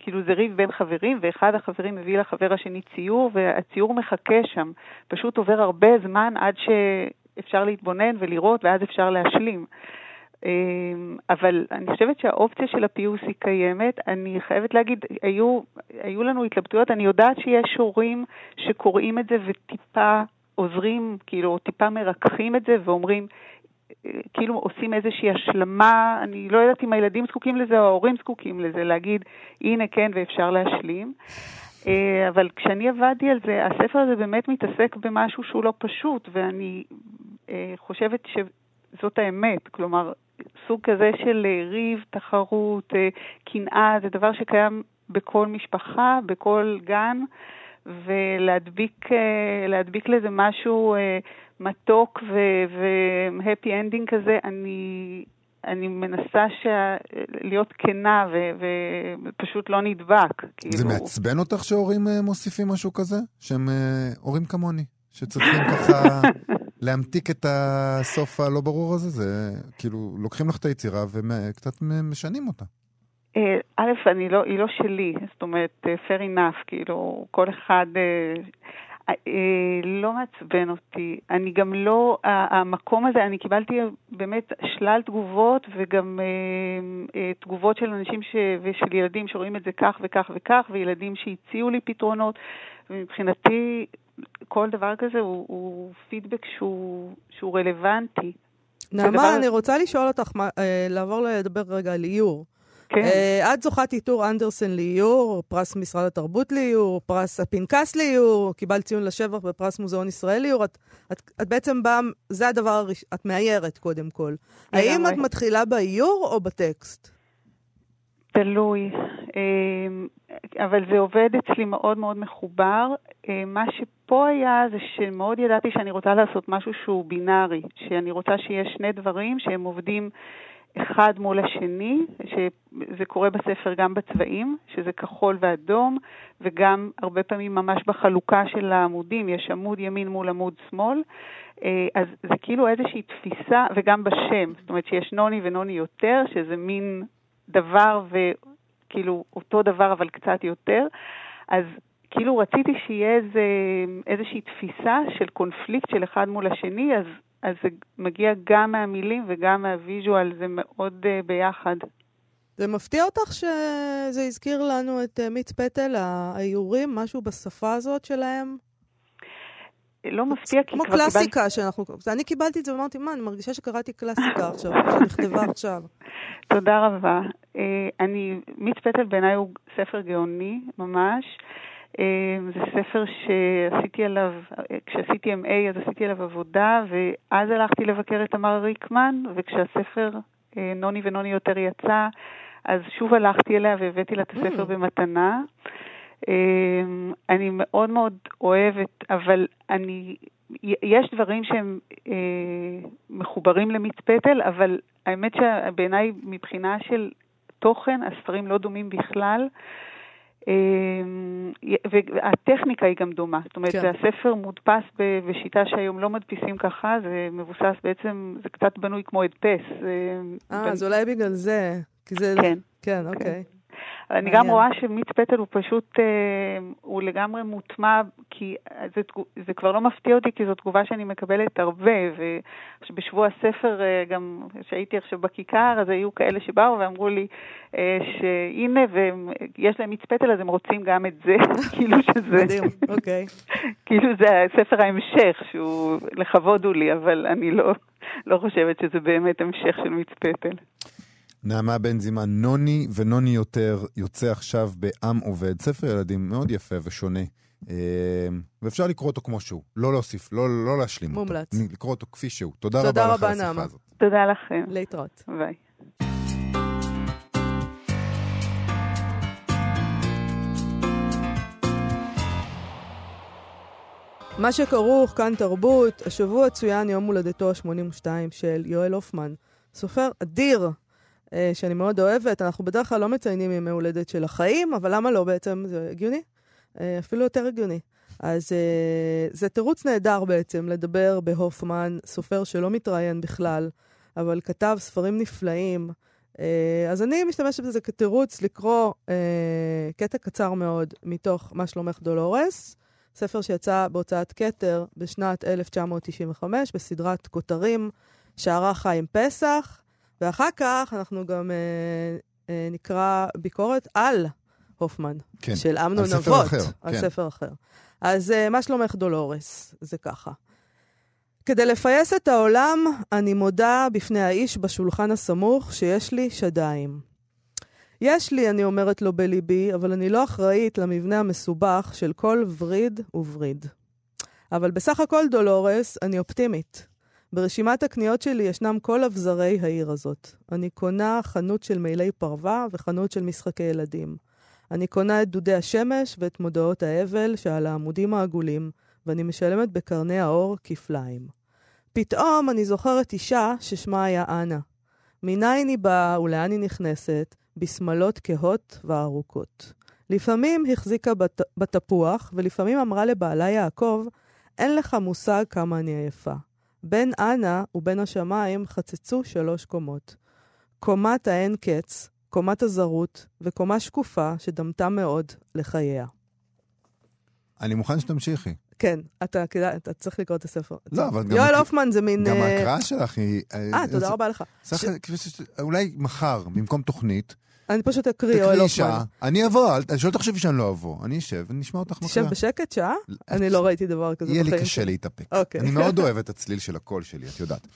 כאילו זה ריב בין חברים, ואחד החברים מביא לחבר השני ציור, והציור מחכה שם. פשוט עובר הרבה זמן עד שאפשר להתבונן ולראות, ואז אפשר להשלים. אמ, אבל אני חושבת שהאופציה של הפיוס היא קיימת. אני חייבת להגיד, היו, היו לנו התלבטויות, אני יודעת שיש הורים שקוראים את זה וטיפה עוזרים, כאילו, טיפה מרככים את זה ואומרים, כאילו עושים איזושהי השלמה, אני לא יודעת אם הילדים זקוקים לזה או ההורים זקוקים לזה, להגיד, הנה כן ואפשר להשלים. אה, אבל כשאני עבדתי על זה, הספר הזה באמת מתעסק במשהו שהוא לא פשוט, ואני אה, חושבת שזאת האמת. כלומר, סוג כזה של אה, ריב, תחרות, קנאה, זה דבר שקיים בכל משפחה, בכל גן, ולהדביק לזה משהו מתוק ו happy ending כזה, אני, אני מנסה ש... להיות כנה ו... ופשוט לא נדבק. כאילו... זה מעצבן אותך שהורים אה, מוסיפים משהו כזה? שהם אה, הורים כמוני, שצריכים [LAUGHS] ככה להמתיק את הסוף הלא ברור הזה? זה כאילו, לוקחים לך את היצירה וקצת משנים אותה. אה, א', אני לא, היא לא שלי, זאת אומרת, fair enough, כאילו, כל אחד... אה, לא מעצבן אותי. אני גם לא, המקום הזה, אני קיבלתי באמת שלל תגובות וגם אה, אה, תגובות של אנשים ש, ושל ילדים שרואים את זה כך וכך וכך, וילדים שהציעו לי פתרונות, ומבחינתי כל דבר כזה הוא, הוא פידבק שהוא, שהוא רלוונטי. נעמה, אני רוצה לשאול אותך, לעבור לדבר רגע על איור. כן. Uh, את זוכת עיטור אנדרסן לאיור, פרס משרד התרבות לאיור, פרס הפנקס לאיור, קיבלת ציון לשבח בפרס מוזיאון ישראל לאיור. את, את, את בעצם באה, זה הדבר הראשון, את מאיירת קודם כל. האם את מתחילה באיור או בטקסט? תלוי, אמ, אבל זה עובד אצלי מאוד מאוד מחובר. אמ, מה שפה היה זה שמאוד ידעתי שאני רוצה לעשות משהו שהוא בינארי, שאני רוצה שיהיה שני דברים שהם עובדים אחד מול השני, שזה קורה בספר גם בצבעים, שזה כחול ואדום, וגם הרבה פעמים ממש בחלוקה של העמודים, יש עמוד ימין מול עמוד שמאל. אה, אז זה כאילו איזושהי תפיסה, וגם בשם, זאת אומרת שיש נוני ונוני יותר, שזה מין דבר וכאילו אותו דבר אבל קצת יותר. אז כאילו רציתי שיהיה איזה, איזושהי תפיסה של קונפליקט של אחד מול השני, אז אז זה מגיע גם מהמילים וגם מהוויז'ואל, זה מאוד uh, ביחד. זה מפתיע אותך שזה הזכיר לנו את uh, מיץ פטל, האיורים, משהו בשפה הזאת שלהם? לא מפתיע, כי כבר קיבלתי... כמו קלאסיקה שאנחנו... אני קיבלתי את זה ואמרתי, מה, אני מרגישה שקראתי קלאסיקה עכשיו, [LAUGHS] שנכתבה עכשיו. תודה רבה. Uh, אני, מיץ פטל בעיניי הוא ספר גאוני, ממש. אמ, זה ספר שעשיתי עליו, כשעשיתי MA אז עשיתי עליו עבודה, ואז הלכתי לבקר את תמר ריקמן, וכשהספר אה, נוני ונוני יותר יצא, אז שוב הלכתי אליה והבאתי לה את הספר mm. במתנה. אמ, אני מאוד מאוד אוהבת, אבל אני, יש דברים שהם אה, מחוברים למיץ פטל, אבל האמת שבעיניי מבחינה של תוכן, הספרים לא דומים בכלל. אמ, והטכניקה היא גם דומה. זאת אומרת, כן. הספר מודפס בשיטה שהיום לא מדפיסים ככה, זה מבוסס בעצם, זה קצת בנוי כמו הדפס. אה, אז אולי בגלל זה. זה... כן. כן, אוקיי. אני גם רואה שמיץ פטל הוא פשוט, אה, הוא לגמרי מוטמע, כי זה, זה כבר לא מפתיע אותי, כי זו תגובה שאני מקבלת הרבה, ובשבוע הספר, אה, גם כשהייתי עכשיו בכיכר, אז היו כאלה שבאו ואמרו לי אה, שהנה, ויש להם מיץ פטל, אז הם רוצים גם את זה, [LAUGHS] כאילו שזה... מדהים, אוקיי. כאילו זה ספר ההמשך, שהוא לכבוד הוא לי, אבל אני לא, לא חושבת שזה באמת המשך של מיץ פטל. נעמה בן זימן, נוני ונוני יותר, יוצא עכשיו בעם עובד, ספר ילדים מאוד יפה ושונה. אה, ואפשר לקרוא אותו כמו שהוא, לא להוסיף, לא, לא להשלים מומלץ. אותו. מומלץ. לקרוא אותו כפי שהוא. תודה, תודה רבה רבה, לך על השיחה. הזאת. תודה לכם. להתראות. ביי. מה שכרוך, כאן תרבות, השבוע צוין יום הולדתו ה-82 של יואל הופמן. סופר אדיר, שאני מאוד אוהבת. אנחנו בדרך כלל לא מציינים ימי הולדת של החיים, אבל למה לא בעצם? זה הגיוני. אה, אפילו יותר הגיוני. אז אה, זה תירוץ נהדר בעצם לדבר בהופמן, סופר שלא מתראיין בכלל, אבל כתב ספרים נפלאים. אה, אז אני משתמשת בזה כתירוץ לקרוא אה, קטע קצר מאוד מתוך מה שלומך דולורס. ספר שיצא בהוצאת כתר בשנת 1995 בסדרת כותרים שערך חיים פסח, ואחר כך אנחנו גם אה, אה, נקרא ביקורת על הופמן, כן, של אמנון על ספר אבות, אחר, על כן. ספר אחר. אז אה, מה שלומך דולורס? זה ככה. כדי לפייס את העולם, אני מודה בפני האיש בשולחן הסמוך שיש לי שדיים. יש לי, אני אומרת לו בליבי, אבל אני לא אחראית למבנה המסובך של כל וריד ווריד. אבל בסך הכל, דולורס, אני אופטימית. ברשימת הקניות שלי ישנם כל אבזרי העיר הזאת. אני קונה חנות של מעילי פרווה וחנות של משחקי ילדים. אני קונה את דודי השמש ואת מודעות האבל שעל העמודים העגולים, ואני משלמת בקרני האור כפליים. פתאום אני זוכרת אישה ששמה היה אנה. מניין היא באה ולאן היא נכנסת, בשמלות כהות וארוכות. לפעמים החזיקה בת, בתפוח, ולפעמים אמרה לבעלה יעקב, אין לך מושג כמה אני עייפה. בין אנה ובין השמיים חצצו שלוש קומות. קומת האין קץ, קומת הזרות, וקומה שקופה שדמתה מאוד לחייה. אני מוכן שתמשיכי. כן, אתה, כדאי, אתה צריך לקרוא את הספר. לא, אבל גם... יואל הופמן זה מין... גם אה, ההקראה שלך היא... אה, תודה רבה לך. ש- ש- אולי מחר, במקום תוכנית, אני פשוט אקריא תקראי הופמן. שעה. אני אבוא, אל- שלא תחשבי שאני לא אבוא. אני אשב ונשמע אותך תשב מקריאה. בשקט שעה? אני לא ראיתי דבר כזה יהיה בחיים. לי קשה להתאפק. אוקיי. אני מאוד [LAUGHS] אוהב את הצליל של הקול שלי, את יודעת.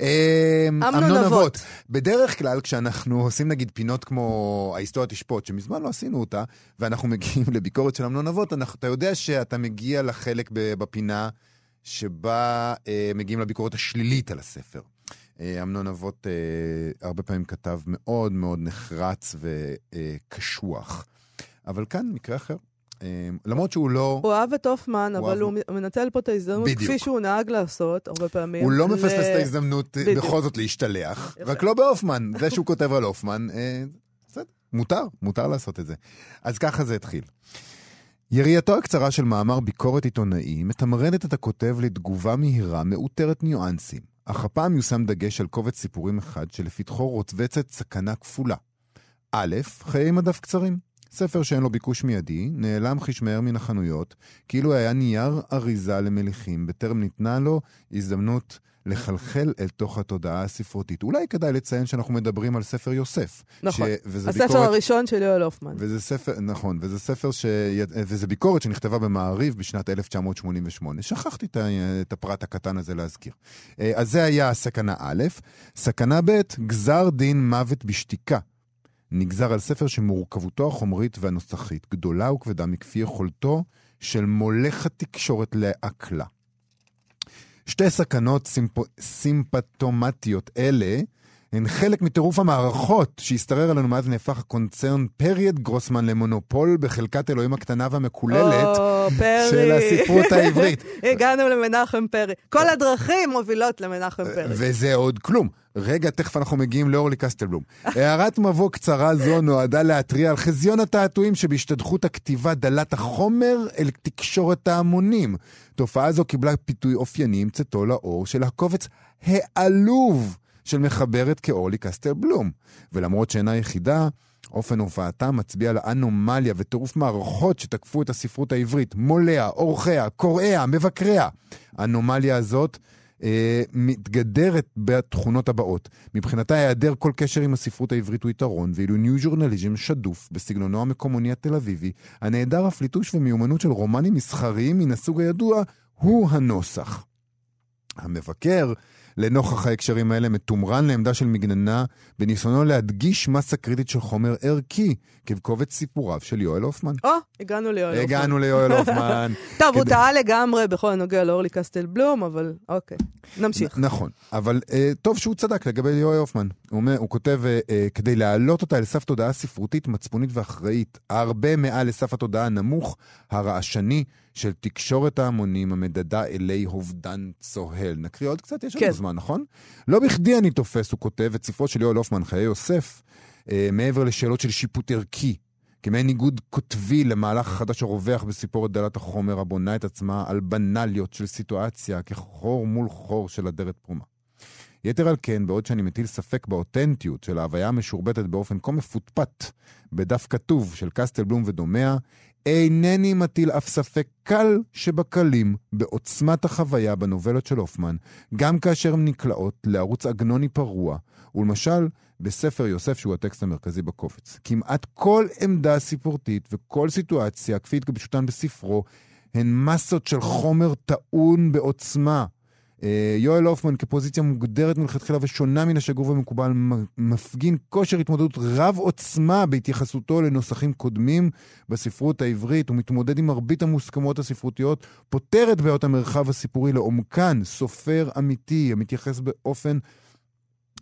אה, אמנון אבות. בדרך כלל, כשאנחנו עושים נגיד פינות כמו ההיסטוריה תשפוט, שמזמן לא עשינו אותה, ואנחנו [LAUGHS] מגיעים לביקורת של אמנון אבות, אתה יודע שאתה מגיע לחלק בפינה שבה אה, מגיעים לביקורת השלילית על הספר. אה, אמנון אבות אה, הרבה פעמים כתב מאוד מאוד נחרץ וקשוח. אבל כאן מקרה אחר. אה, למרות שהוא לא... הוא אהב את הופמן, אבל אהב- הוא מנצל פה את ההזדמנות, בדיוק. כפי שהוא נהג לעשות הרבה פעמים. הוא לא ל- מפספס את ההזדמנות אה, בדיוק. בכל זאת להשתלח, יפה. רק לא בהופמן. זה שהוא כותב על הופמן, בסדר, מותר, מותר לעשות את זה. אז ככה זה התחיל. יריעתו הקצרה של מאמר ביקורת עיתונאי מתמרנת את הכותב לתגובה מהירה, מאותרת ניואנסים. אך הפעם יושם דגש על קובץ סיפורים אחד שלפתחו רוצבצת סכנה כפולה. א', חיי מדף קצרים. ספר שאין לו ביקוש מיידי, נעלם חיש מהר מן החנויות, כאילו היה נייר אריזה למליחים, בטרם ניתנה לו הזדמנות לחלחל אל תוך התודעה הספרותית. אולי כדאי לציין שאנחנו מדברים על ספר יוסף. נכון. ש... הספר ביקורת... הראשון של יואל הופמן. וזה ספר, נכון, וזה ספר ש... וזה ביקורת שנכתבה במעריב בשנת 1988. שכחתי. את הפרט הקטן הזה להזכיר. אה, אז זה היה סכנה א', סכנה ב', גזר דין מוות בשתיקה. נגזר על ספר שמורכבותו החומרית והנוסחית גדולה וכבדה מכפי יכולתו של מולך התקשורת לעכלה. שתי סכנות סימפ... סימפטומטיות אלה הן חלק מטירוף המערכות שהשתרר עלינו מאז נהפך הקונצרן פריאד גרוסמן למונופול בחלקת אלוהים הקטנה והמקוללת. של הספרות העברית. הגענו למנחם פרי. כל הדרכים מובילות למנחם פרי. וזה עוד כלום. רגע, תכף אנחנו מגיעים לאורלי קסטלבלום. הערת מבוא קצרה זו נועדה להתריע על חזיון התעתועים שבהשתדכות הכתיבה דלת החומר אל תקשורת ההמונים. תופעה זו קיבלה פיתוי אופייני עם צאתו לאור של הקובץ העלוב של מחברת כאורלי קסטלבלום. ולמרות שאינה יחידה, אופן הופעתם מצביע על אנומליה וטירוף מערכות שתקפו את הספרות העברית, מוליה, אורחיה, קוראיה, מבקריה. האנומליה הזאת אה, מתגדרת בתכונות הבאות. מבחינתה, היעדר כל קשר עם הספרות העברית הוא יתרון, ואילו ניו ז'ורנליזם שדוף בסגנונו המקומוני התל אביבי, הנעדר אף ליטוש ומיומנות של רומנים מסחריים מן הסוג הידוע, הוא הנוסח. המבקר לנוכח ההקשרים האלה מתומרן לעמדה של מגננה בניסיונו להדגיש מסה קריטית של חומר ערכי, כבקובץ סיפוריו של יואל הופמן. או, הגענו ליואל הופמן. הגענו ליואל הופמן. [LAUGHS] טוב, הוא טעה לגמרי בכל הנוגע לאורלי קסטל בלום, אבל אוקיי, נמשיך. נכון, אבל אה, טוב שהוא צדק לגבי יואל הופמן. הוא, כותב, אה, אה, כדי להעלות אותה אל סף תודעה ספרותית, מצפונית ואחראית, הרבה מעל לסף התודעה הנמוך, הרעשני, של תקשורת ההמונים המדדה אלי אובדן צוהל. נקריא עוד קצת? יש לנו כן. זמן, נכון? לא בכדי אני תופס, הוא כותב, את ספרו של יואל הופמן, חיי יוסף, אה, מעבר לשאלות של שיפוט ערכי, כמעין ניגוד קוטבי למהלך החדש הרווח בסיפורת דלת החומר, הבונה את עצמה על בנאליות של סיטואציה, כחור מול חור של אדרת פרומה. יתר על כן, בעוד שאני מטיל ספק באותנטיות של ההוויה המשורבטת באופן כה מפוטפט בדף כתוב של קסטל בלום ודומיה, אינני מטיל אף ספק קל שבקלים בעוצמת החוויה בנובלות של הופמן, גם כאשר הן נקלעות לערוץ עגנוני פרוע, ולמשל בספר יוסף שהוא הטקסט המרכזי בקובץ. כמעט כל עמדה סיפורתית וכל סיטואציה, כפי התגבשותן בספרו, הן מסות של חומר טעון בעוצמה. אה, יואל הופמן כפוזיציה מוגדרת מלכתחילה ושונה מן השגור ומקובל, מפגין כושר התמודדות רב עוצמה בהתייחסותו לנוסחים קודמים בספרות העברית, ומתמודד עם מרבית המוסכמות הספרותיות, פותר את בעיות המרחב הסיפורי לעומקן, סופר אמיתי המתייחס באופן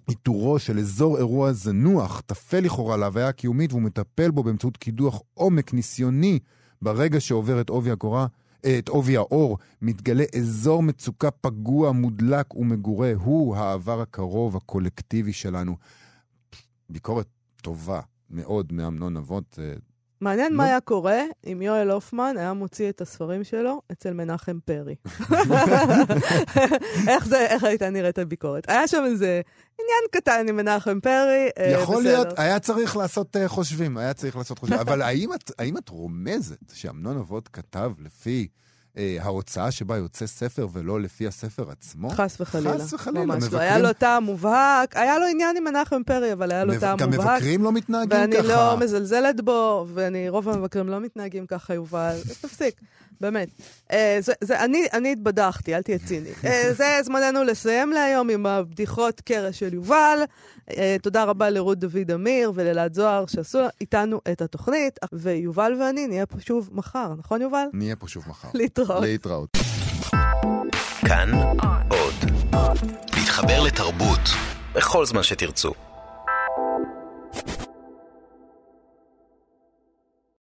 איתורו של אזור אירוע זנוח, טפל לכאורה להוויה הקיומית, והוא מטפל בו באמצעות קידוח עומק ניסיוני ברגע שעובר את עובי הקורה. את עובי האור, מתגלה אזור מצוקה פגוע, מודלק ומגורה. הוא העבר הקרוב, הקולקטיבי שלנו. ביקורת טובה מאוד מאמנון אבות. מעניין. מה היה קורה אם יואל הופמן היה מוציא את הספרים שלו אצל מנחם פרי. [LAUGHS] איך זה, איך הייתה נראית הביקורת? היה שם איזה עניין קטן עם מנחם פרי, אה, יכול. להיות, היה צריך לעשות אה, חושבים, היה צריך לעשות חושבים. אבל האם את רומזת שאמנון אבות כתב לפי אה, ההוצאה שבה יוצא ספר ולא לפי הספר עצמו? חס וחלילה. חס וחלילה, ממש לא. מבקרים- היה לו טעם מובהק, היה לו עניין עם מנחם פרי, אבל היה לו מב- טעם גם מובהק. מבקרים לא מתנהגים ואני ככה. לא מזלזלת בו, ואני, רוב המבקרים לא מתנהגים ככה, יובל. [LAUGHS] תפסיק, באמת. אה, זה, זה, אני, אני התבדחתי, אל תהיה ציני. אה, [LAUGHS] זה זמננו לסיים להיום עם הבדיחות קרש של יובל. אה, תודה רבה לרות דוד אמיר ולאלעד זוהר שעשו איתנו את התוכנית, ויובל ואני נהיה פה שוב מחר, נכון יובל? נהיה פה שוב מחר. להתראות. להתראות. כאן עוד. להתחבר לתרבות בכל זמן שתרצו.